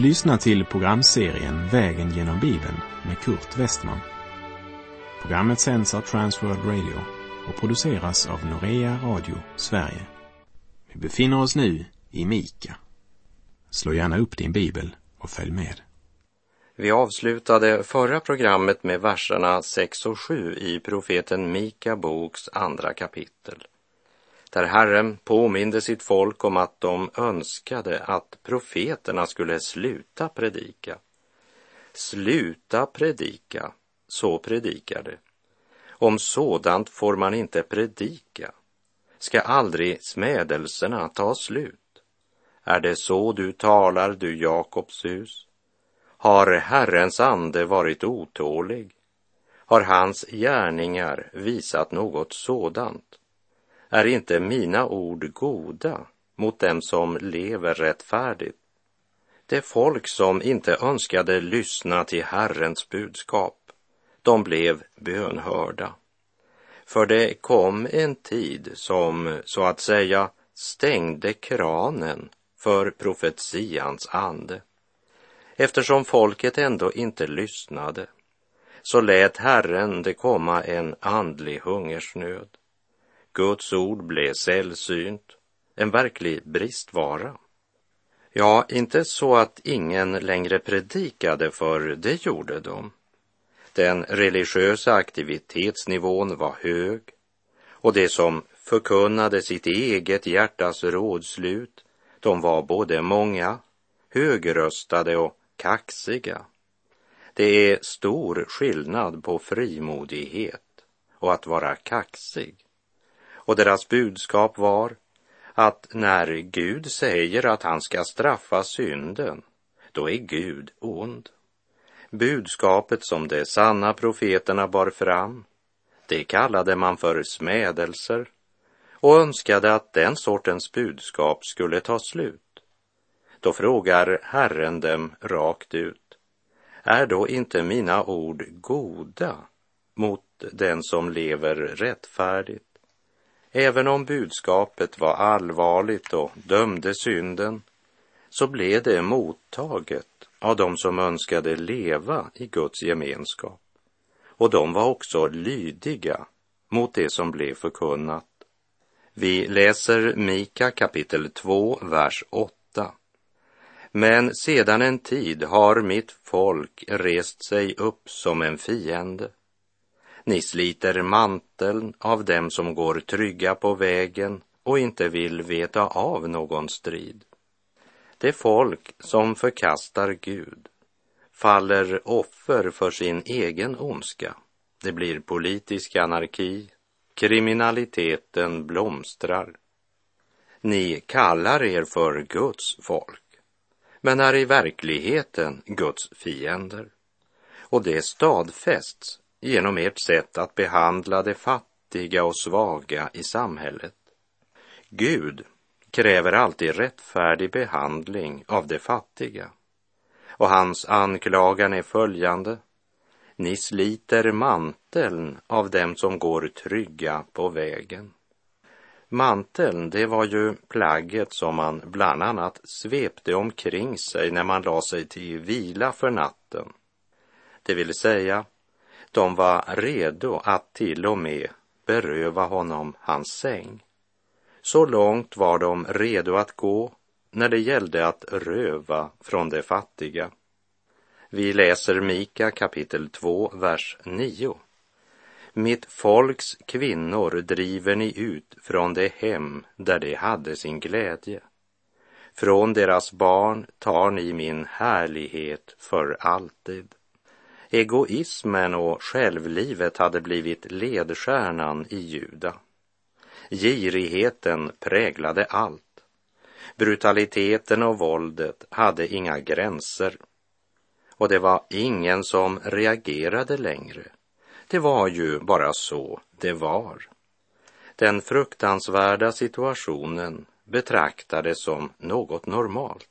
Du lyssnar till programserien Vägen genom Bibeln med Kurt Westman. Programmet sänds av Transworld Radio och produceras av Norea Radio Sverige. Vi befinner oss nu i Mika. Slå gärna upp din bibel och följ med. Vi avslutade förra programmet med verserna 6 och 7 i profeten Mika boks andra kapitel. Där Herren påminde sitt folk om att de önskade att profeterna skulle sluta predika. Sluta predika, så predikar det. Om sådant får man inte predika. Ska aldrig smädelserna ta slut? Är det så du talar, du Jakobs hus? Har Herrens ande varit otålig? Har hans gärningar visat något sådant? Är inte mina ord goda mot dem som lever rättfärdigt? Det folk som inte önskade lyssna till Herrens budskap, de blev bönhörda. För det kom en tid som så att säga stängde kranen för profetians ande. Eftersom folket ändå inte lyssnade så lät Herren det komma en andlig hungersnöd. Guds ord blev sällsynt, en verklig bristvara. Ja, inte så att ingen längre predikade, för det gjorde de. Den religiösa aktivitetsnivån var hög och det som förkunnade sitt eget hjärtas rådslut, de var både många, högröstade och kaxiga. Det är stor skillnad på frimodighet och att vara kaxig. Och deras budskap var att när Gud säger att han ska straffa synden, då är Gud ond. Budskapet som de sanna profeterna bar fram, det kallade man för smädelser och önskade att den sortens budskap skulle ta slut. Då frågar Herren dem rakt ut. Är då inte mina ord goda mot den som lever rättfärdigt? Även om budskapet var allvarligt och dömde synden så blev det mottaget av dem som önskade leva i Guds gemenskap. Och de var också lydiga mot det som blev förkunnat. Vi läser Mika kapitel 2, vers 8. Men sedan en tid har mitt folk rest sig upp som en fiende. Ni sliter manteln av dem som går trygga på vägen och inte vill veta av någon strid. Det folk som förkastar Gud faller offer för sin egen ondska. Det blir politisk anarki, kriminaliteten blomstrar. Ni kallar er för Guds folk men är i verkligheten Guds fiender. Och det stadfästs genom ert sätt att behandla de fattiga och svaga i samhället. Gud kräver alltid rättfärdig behandling av de fattiga. Och hans anklagan är följande. Ni sliter manteln av dem som går trygga på vägen. Manteln, det var ju plagget som man bland annat svepte omkring sig när man la sig till vila för natten. Det vill säga, de var redo att till och med beröva honom hans säng. Så långt var de redo att gå när det gällde att röva från de fattiga. Vi läser Mika kapitel 2, vers 9. Mitt folks kvinnor driver ni ut från det hem där de hade sin glädje. Från deras barn tar ni min härlighet för alltid. Egoismen och självlivet hade blivit ledstjärnan i Juda. Girigheten präglade allt. Brutaliteten och våldet hade inga gränser. Och det var ingen som reagerade längre det var ju bara så det var. Den fruktansvärda situationen betraktades som något normalt.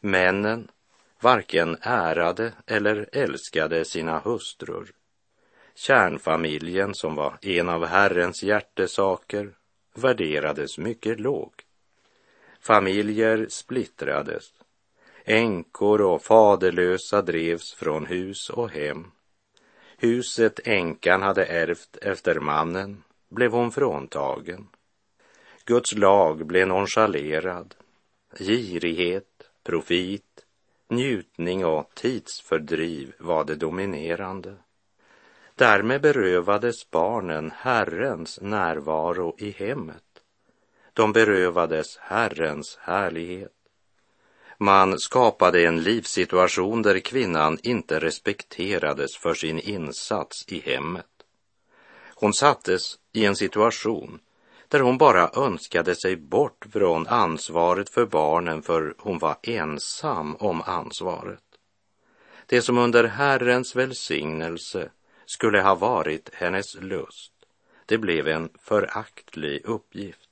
Männen varken ärade eller älskade sina hustrur. Kärnfamiljen, som var en av Herrens hjärtesaker, värderades mycket lågt. Familjer splittrades. Änkor och faderlösa drevs från hus och hem. Huset änkan hade ärvt efter mannen blev hon fråntagen. Guds lag blev nonchalerad. Girighet, profit, njutning och tidsfördriv var det dominerande. Därmed berövades barnen Herrens närvaro i hemmet. De berövades Herrens härlighet. Man skapade en livssituation där kvinnan inte respekterades för sin insats i hemmet. Hon sattes i en situation där hon bara önskade sig bort från ansvaret för barnen för hon var ensam om ansvaret. Det som under Herrens välsignelse skulle ha varit hennes lust, det blev en föraktlig uppgift.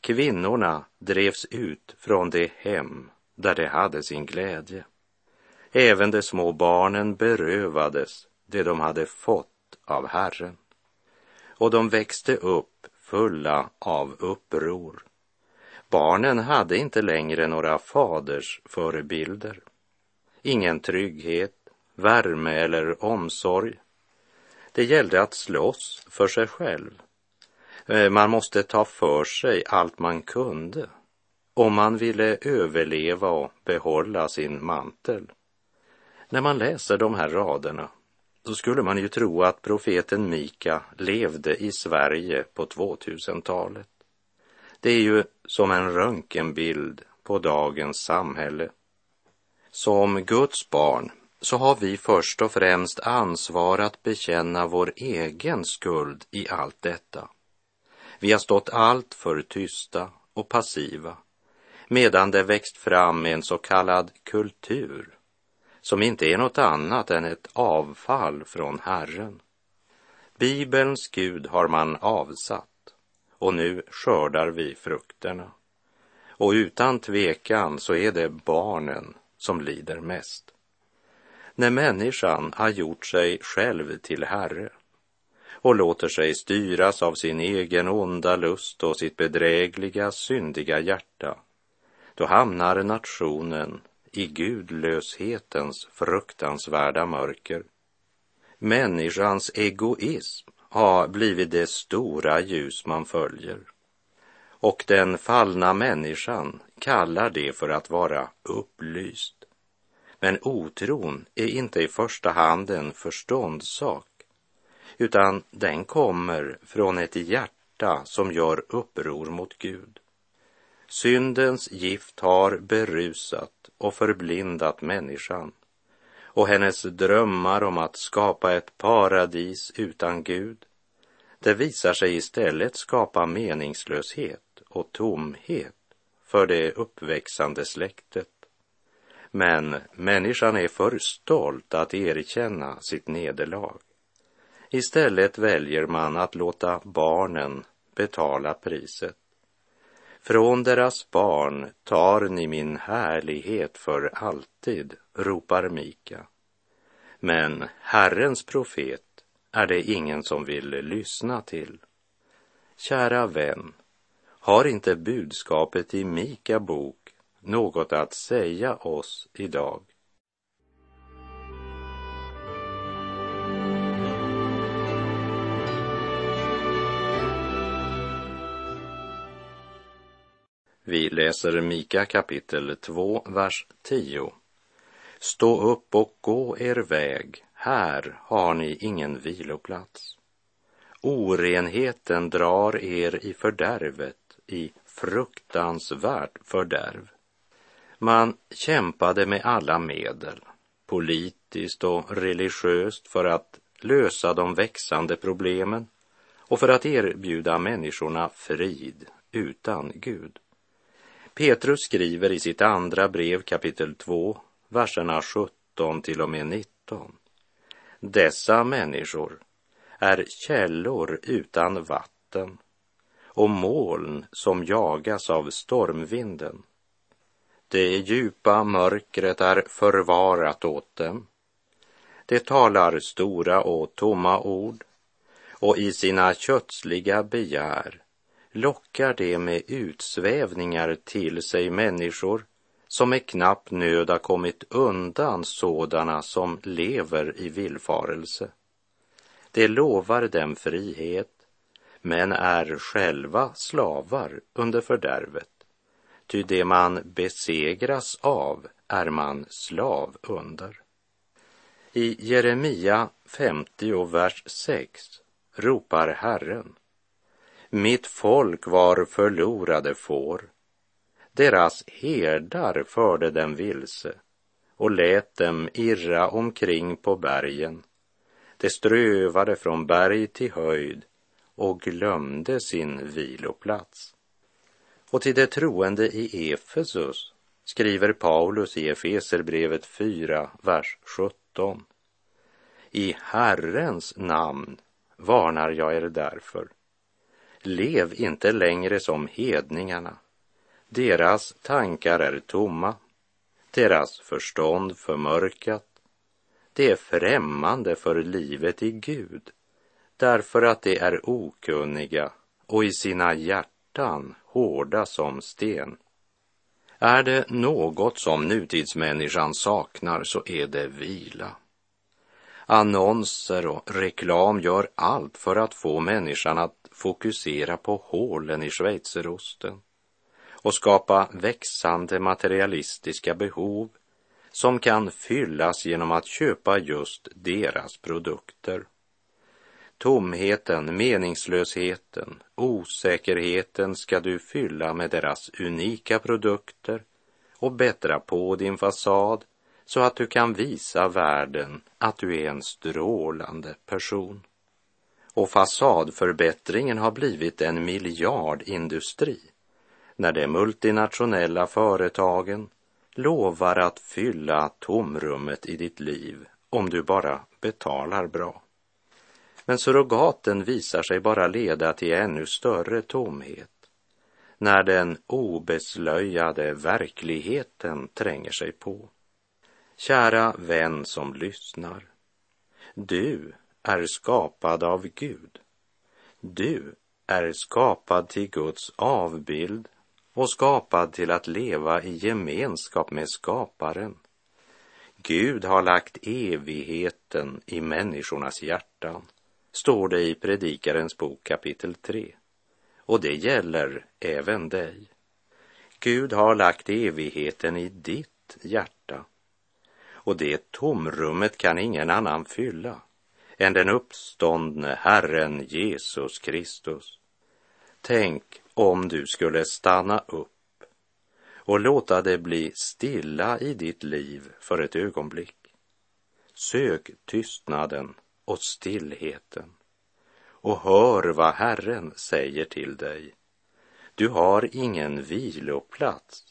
Kvinnorna drevs ut från det hem där de hade sin glädje. Även de små barnen berövades det de hade fått av Herren. Och de växte upp fulla av uppror. Barnen hade inte längre några faders förebilder. Ingen trygghet, värme eller omsorg. Det gällde att slåss för sig själv. Eh, man måste ta för sig allt man kunde om man ville överleva och behålla sin mantel. När man läser de här raderna så skulle man ju tro att profeten Mika levde i Sverige på 2000-talet. Det är ju som en röntgenbild på dagens samhälle. Som Guds barn så har vi först och främst ansvar att bekänna vår egen skuld i allt detta. Vi har stått allt för tysta och passiva medan det växt fram en så kallad kultur som inte är något annat än ett avfall från Herren. Bibelns Gud har man avsatt och nu skördar vi frukterna. Och utan tvekan så är det barnen som lider mest. När människan har gjort sig själv till herre och låter sig styras av sin egen onda lust och sitt bedrägliga, syndiga hjärta, då hamnar nationen i gudlöshetens fruktansvärda mörker. Människans egoism har blivit det stora ljus man följer. Och den fallna människan kallar det för att vara upplyst. Men otron är inte i första hand en förståndssak, utan den kommer från ett hjärta som gör uppror mot Gud. Syndens gift har berusat och förblindat människan och hennes drömmar om att skapa ett paradis utan Gud, det visar sig istället skapa meningslöshet och tomhet för det uppväxande släktet. Men människan är för stolt att erkänna sitt nederlag. Istället väljer man att låta barnen betala priset. Från deras barn tar ni min härlighet för alltid, ropar Mika. Men Herrens profet är det ingen som vill lyssna till. Kära vän, har inte budskapet i Mika bok något att säga oss idag? Vi läser Mika kapitel 2, vers 10. Stå upp och gå er väg, här har ni ingen viloplats. Orenheten drar er i fördärvet, i fruktansvärt fördärv. Man kämpade med alla medel, politiskt och religiöst, för att lösa de växande problemen och för att erbjuda människorna frid utan Gud. Petrus skriver i sitt andra brev kapitel 2, verserna 17 till och med 19. Dessa människor är källor utan vatten och moln som jagas av stormvinden. Det djupa mörkret är förvarat åt dem. De talar stora och tomma ord och i sina kötsliga begär lockar det med utsvävningar till sig människor som med knapp nöd har kommit undan sådana som lever i villfarelse. Det lovar dem frihet, men är själva slavar under fördärvet. Ty det man besegras av är man slav under. I Jeremia 50, vers 6 ropar Herren. Mitt folk var förlorade får. Deras herdar förde dem vilse och lät dem irra omkring på bergen. De strövade från berg till höjd och glömde sin viloplats. Och till de troende i Efesus skriver Paulus i Efeserbrevet 4, vers 17. I Herrens namn varnar jag er därför. Lev inte längre som hedningarna. Deras tankar är tomma, deras förstånd förmörkat. De är främmande för livet i Gud därför att de är okunniga och i sina hjärtan hårda som sten. Är det något som nutidsmänniskan saknar så är det vila. Annonser och reklam gör allt för att få människan att fokusera på hålen i schweizerosten och skapa växande materialistiska behov som kan fyllas genom att köpa just deras produkter. Tomheten, meningslösheten, osäkerheten ska du fylla med deras unika produkter och bättra på din fasad så att du kan visa världen att du är en strålande person. Och fasadförbättringen har blivit en miljardindustri när de multinationella företagen lovar att fylla tomrummet i ditt liv om du bara betalar bra. Men surrogaten visar sig bara leda till ännu större tomhet när den obeslöjade verkligheten tränger sig på. Kära vän som lyssnar. Du är skapad av Gud. Du är skapad till Guds avbild och skapad till att leva i gemenskap med skaparen. Gud har lagt evigheten i människornas hjärtan, står det i Predikarens bok kapitel 3. Och det gäller även dig. Gud har lagt evigheten i ditt hjärta och det tomrummet kan ingen annan fylla än den uppståndne Herren Jesus Kristus. Tänk om du skulle stanna upp och låta det bli stilla i ditt liv för ett ögonblick. Sök tystnaden och stillheten och hör vad Herren säger till dig. Du har ingen viloplats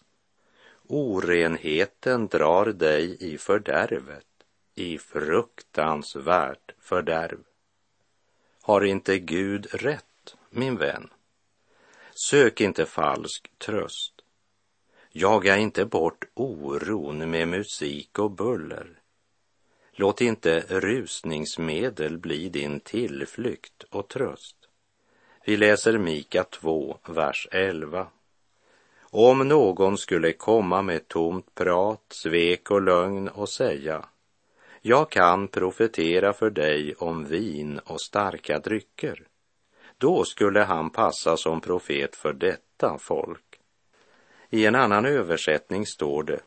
Orenheten drar dig i fördärvet, i fruktansvärt fördärv. Har inte Gud rätt, min vän? Sök inte falsk tröst. Jaga inte bort oron med musik och buller. Låt inte rusningsmedel bli din tillflykt och tröst. Vi läser Mika 2, vers 11. Om någon skulle komma med tomt prat, svek och lögn och säga jag kan profetera för dig om vin och starka drycker. Då skulle han passa som profet för detta folk. I en annan översättning står det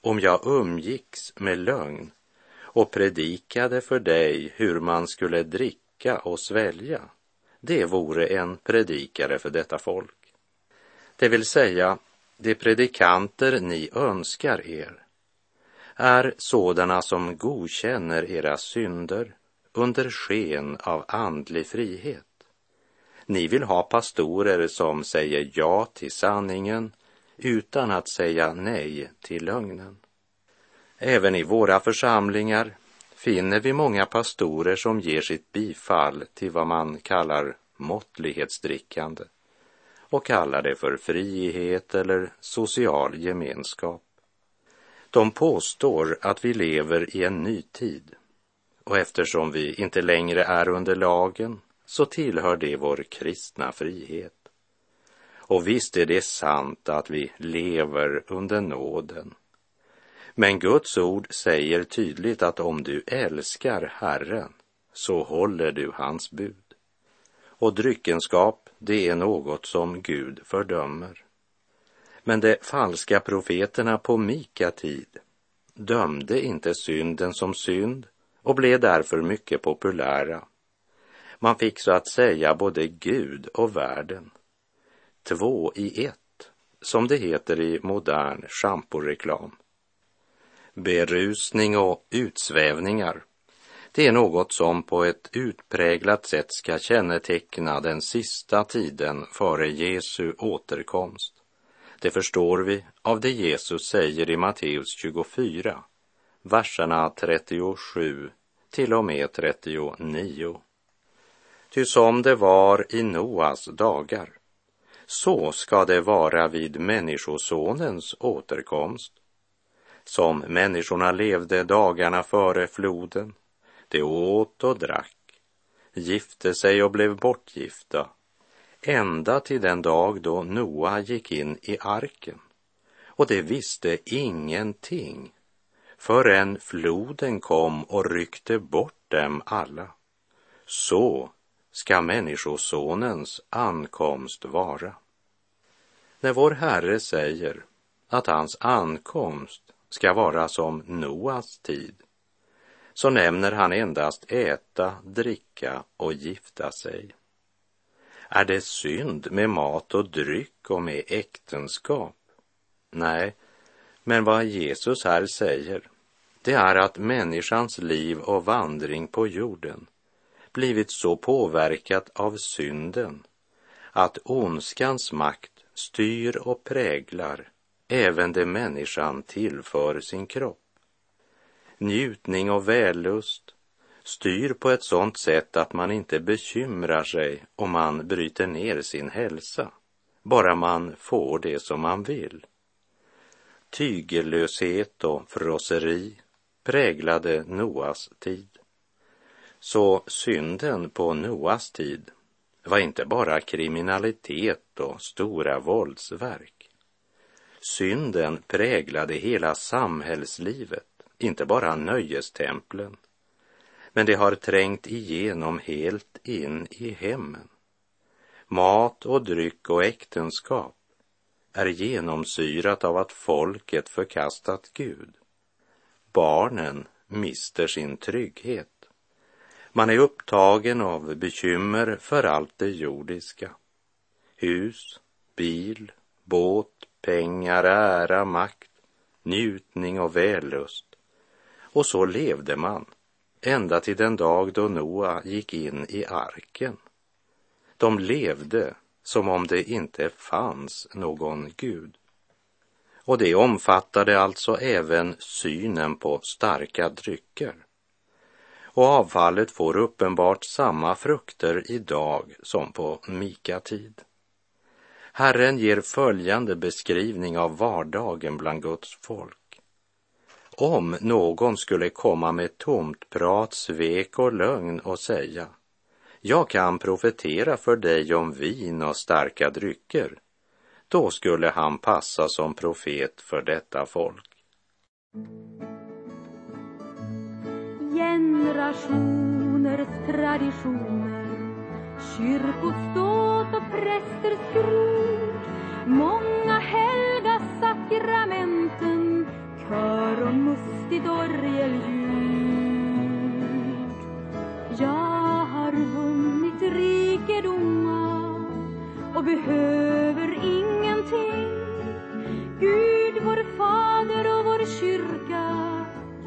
om jag umgicks med lögn och predikade för dig hur man skulle dricka och svälja. Det vore en predikare för detta folk. Det vill säga, de predikanter ni önskar er är sådana som godkänner era synder under sken av andlig frihet. Ni vill ha pastorer som säger ja till sanningen utan att säga nej till lögnen. Även i våra församlingar finner vi många pastorer som ger sitt bifall till vad man kallar måttlighetsdrickande och kallar det för frihet eller social gemenskap. De påstår att vi lever i en ny tid och eftersom vi inte längre är under lagen så tillhör det vår kristna frihet. Och visst är det sant att vi lever under nåden. Men Guds ord säger tydligt att om du älskar Herren så håller du hans bud. Och dryckenskap, det är något som Gud fördömer. Men de falska profeterna på Mika tid dömde inte synden som synd och blev därför mycket populära. Man fick så att säga både Gud och världen. Två i ett, som det heter i modern schamporeklam. Berusning och utsvävningar, det är något som på ett utpräglat sätt ska känneteckna den sista tiden före Jesu återkomst. Det förstår vi av det Jesus säger i Matteus 24, verserna 37 till och med 39. Ty som det var i Noas dagar, så ska det vara vid Människosonens återkomst. Som människorna levde dagarna före floden, de åt och drack, gifte sig och blev bortgifta, ända till den dag då Noa gick in i arken. Och de visste ingenting förrän floden kom och ryckte bort dem alla. Så ska Människosonens ankomst vara. När vår Herre säger att hans ankomst ska vara som Noas tid så nämner han endast äta, dricka och gifta sig. Är det synd med mat och dryck och med äktenskap? Nej, men vad Jesus här säger, det är att människans liv och vandring på jorden blivit så påverkat av synden att ondskans makt styr och präglar även det människan tillför sin kropp. Njutning och vällust styr på ett sådant sätt att man inte bekymrar sig om man bryter ner sin hälsa, bara man får det som man vill. Tygellöshet och frosseri präglade Noas tid. Så synden på Noas tid var inte bara kriminalitet och stora våldsverk. Synden präglade hela samhällslivet, inte bara nöjestemplen. Men det har trängt igenom helt in i hemmen. Mat och dryck och äktenskap är genomsyrat av att folket förkastat Gud. Barnen mister sin trygghet. Man är upptagen av bekymmer för allt det jordiska. Hus, bil, båt, pengar, ära, makt, njutning och vällust. Och så levde man ända till den dag då Noa gick in i arken. De levde som om det inte fanns någon Gud. Och det omfattade alltså även synen på starka drycker. Och avfallet får uppenbart samma frukter idag som på Mika-tid. Herren ger följande beskrivning av vardagen bland Guds folk. Om någon skulle komma med tomt prat, svek och lögn och säga jag kan profetera för dig om vin och starka drycker, då skulle han passa som profet för detta folk. Generationers traditioner, kyrkoståt och prästers skrot, många helger sakramenten, kör och mustigt orgelljud. Jag har vunnit rikedomar och behöver ingenting. Gud, vår Fader och vår kyrka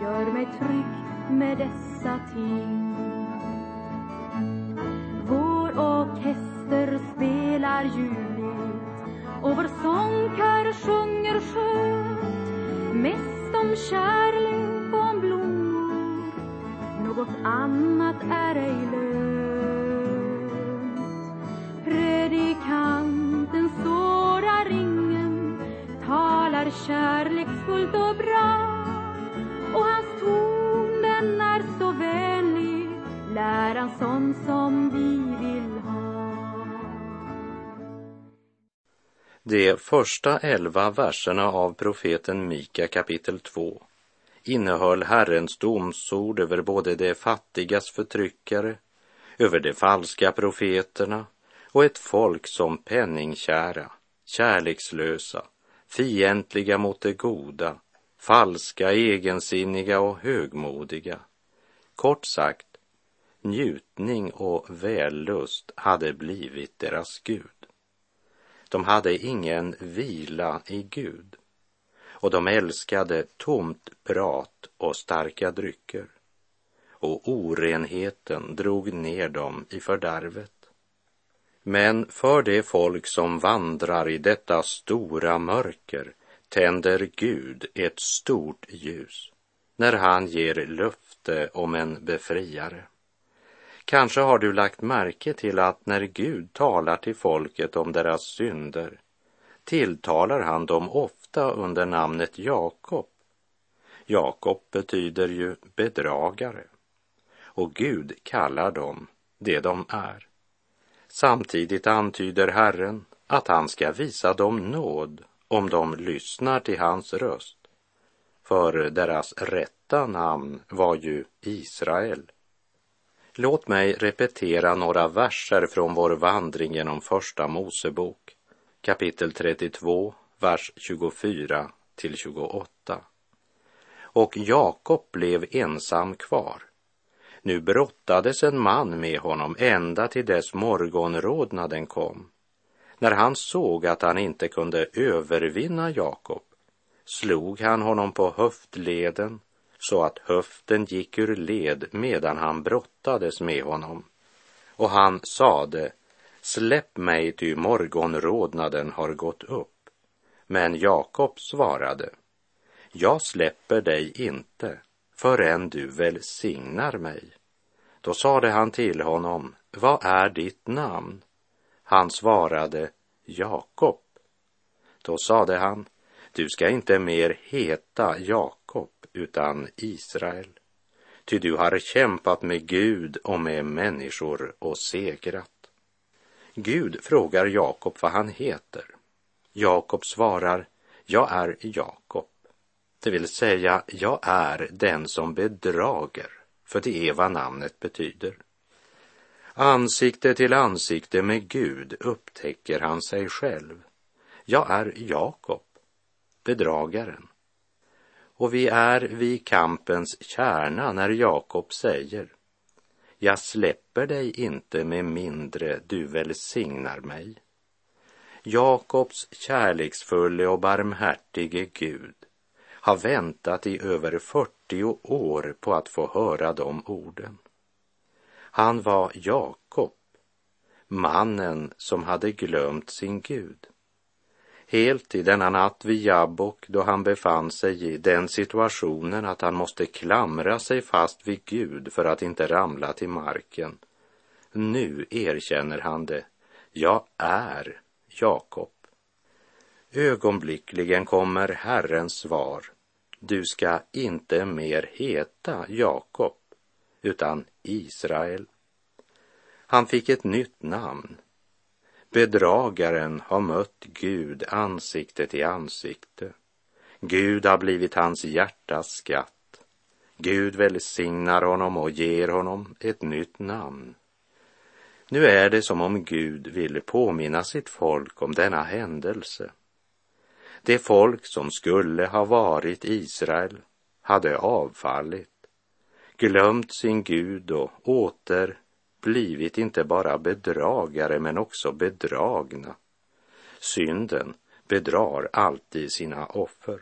gör mig trygg med dessa ting. Vår orkester spelar ljuvligt och vår sångkör sjunger skönt om kärlek och om blommor något annat är ej lönt. Predikanten sårar ringen talar kärleksfullt och bra och hans ton den är så vänlig lär han sån som vi vill ha. De första elva verserna av profeten Mika kapitel 2 innehöll Herrens domsord över både de fattigas förtryckare, över de falska profeterna och ett folk som penningkära, kärlekslösa, fientliga mot det goda, falska, egensinniga och högmodiga. Kort sagt, njutning och vällust hade blivit deras Gud. De hade ingen vila i Gud och de älskade tomt prat och starka drycker och orenheten drog ner dem i fördärvet. Men för det folk som vandrar i detta stora mörker tänder Gud ett stort ljus när han ger löfte om en befriare. Kanske har du lagt märke till att när Gud talar till folket om deras synder tilltalar han dem ofta under namnet Jakob. Jakob betyder ju bedragare och Gud kallar dem det de är. Samtidigt antyder Herren att han ska visa dem nåd om de lyssnar till hans röst. För deras rätta namn var ju Israel. Låt mig repetera några verser från vår vandring genom Första Mosebok, kapitel 32, vers 24 till 28. Och Jakob blev ensam kvar. Nu brottades en man med honom ända till dess morgonrodnaden kom. När han såg att han inte kunde övervinna Jakob slog han honom på höftleden så att höften gick ur led medan han brottades med honom. Och han sade, släpp mig ty morgonrodnaden har gått upp. Men Jakob svarade, jag släpper dig inte förrän du välsignar mig. Då sade han till honom, vad är ditt namn? Han svarade, Jakob. Då sade han, du ska inte mer heta Jakob utan Israel. Ty du har kämpat med Gud och med människor och segrat. Gud frågar Jakob vad han heter. Jakob svarar, jag är Jakob. Det vill säga, jag är den som bedrager, för det är vad namnet betyder. Ansikte till ansikte med Gud upptäcker han sig själv. Jag är Jakob, bedragaren. Och vi är vid kampens kärna när Jakob säger Jag släpper dig inte med mindre du välsignar mig. Jakobs kärleksfulle och barmhärtige Gud har väntat i över 40 år på att få höra de orden. Han var Jakob, mannen som hade glömt sin Gud helt i denna natt vid Jabbok då han befann sig i den situationen att han måste klamra sig fast vid Gud för att inte ramla till marken. Nu erkänner han det. Jag är Jakob. Ögonblickligen kommer Herrens svar. Du ska inte mer heta Jakob, utan Israel. Han fick ett nytt namn, Bedragaren har mött Gud ansikte till ansikte. Gud har blivit hans hjärtas skatt. Gud välsignar honom och ger honom ett nytt namn. Nu är det som om Gud ville påminna sitt folk om denna händelse. Det folk som skulle ha varit Israel hade avfallit, glömt sin Gud och åter blivit inte bara bedragare men också bedragna. Synden bedrar alltid sina offer.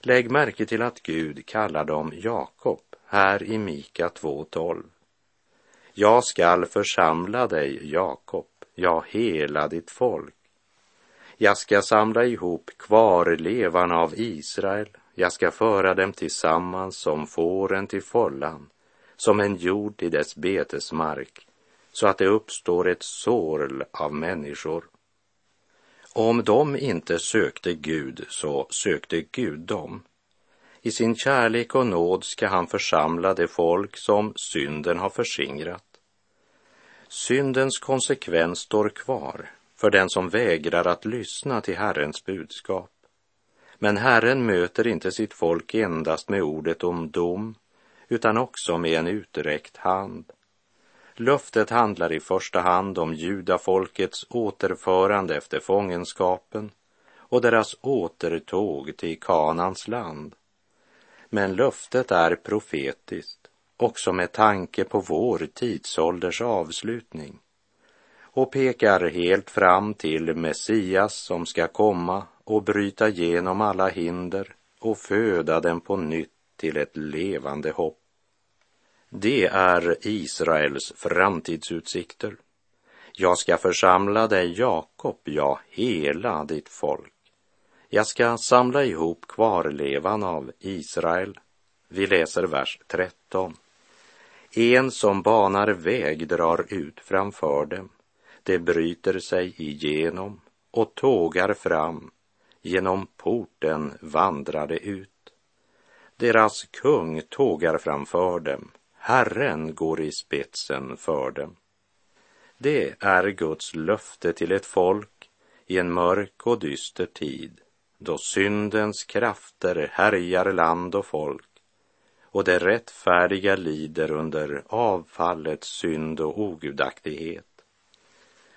Lägg märke till att Gud kallar dem Jakob här i Mika 2.12. Jag skall församla dig, Jakob, ja, hela ditt folk. Jag ska samla ihop kvarlevarna av Israel, jag ska föra dem tillsammans som fåren till follan som en jord i dess betesmark, så att det uppstår ett sorl av människor. Om de inte sökte Gud, så sökte Gud dem. I sin kärlek och nåd ska han församla det folk som synden har förskingrat. Syndens konsekvens står kvar, för den som vägrar att lyssna till Herrens budskap. Men Herren möter inte sitt folk endast med ordet om dom, utan också med en uträckt hand. Löftet handlar i första hand om judafolkets återförande efter fångenskapen och deras återtåg till Kanans land. Men löftet är profetiskt också med tanke på vår tidsålders avslutning och pekar helt fram till Messias som ska komma och bryta igenom alla hinder och föda den på nytt till ett levande hopp. Det är Israels framtidsutsikter. Jag ska församla dig, Jakob, ja, hela ditt folk. Jag ska samla ihop kvarlevan av Israel. Vi läser vers 13. En som banar väg drar ut framför dem. Det bryter sig igenom och tågar fram. Genom porten vandrar det ut. Deras kung tågar framför dem. Herren går i spetsen för dem. Det är Guds löfte till ett folk i en mörk och dyster tid då syndens krafter härjar land och folk och det rättfärdiga lider under avfallets synd och ogudaktighet.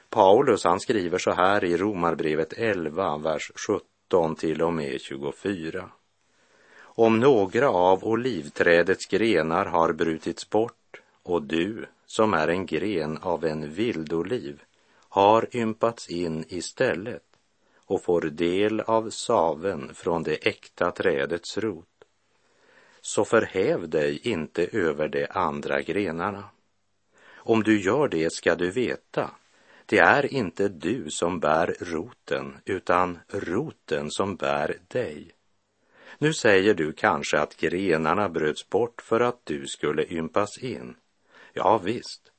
Paulus han skriver så här i Romarbrevet 11, vers 17 till och med 24. Om några av olivträdets grenar har brutits bort och du, som är en gren av en vildoliv, har ympats in istället och får del av saven från det äkta trädets rot, så förhäv dig inte över de andra grenarna. Om du gör det ska du veta, det är inte du som bär roten, utan roten som bär dig. Nu säger du kanske att grenarna bröts bort för att du skulle ympas in. Ja, visst,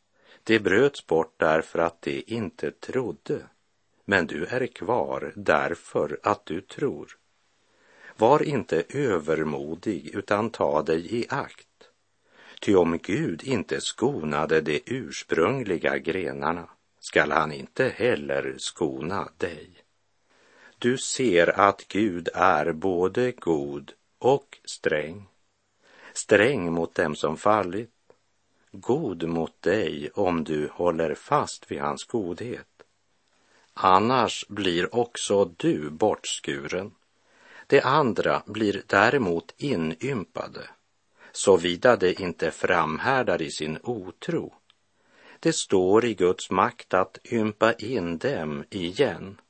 det bröts bort därför att de inte trodde. Men du är kvar därför att du tror. Var inte övermodig, utan ta dig i akt. Ty om Gud inte skonade de ursprungliga grenarna skall han inte heller skona dig. Du ser att Gud är både god och sträng. Sträng mot dem som fallit, god mot dig om du håller fast vid hans godhet. Annars blir också du bortskuren. De andra blir däremot inympade, såvida de inte framhärdar i sin otro. Det står i Guds makt att ympa in dem igen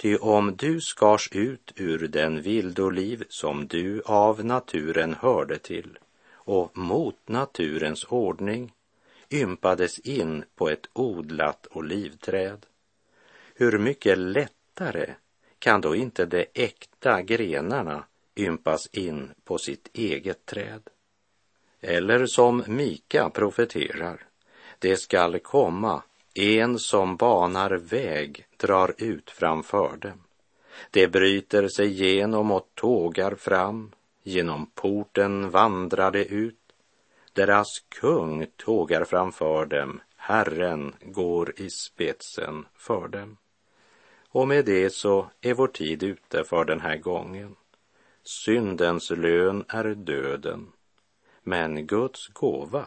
Ty om du skars ut ur den vildoliv som du av naturen hörde till och mot naturens ordning ympades in på ett odlat olivträd, hur mycket lättare kan då inte de äkta grenarna ympas in på sitt eget träd? Eller som Mika profeterar, det skall komma en som banar väg drar ut framför dem. Det bryter sig genom och tågar fram. Genom porten vandrar det ut. Deras kung tågar framför dem. Herren går i spetsen för dem. Och med det så är vår tid ute för den här gången. Syndens lön är döden, men Guds gåva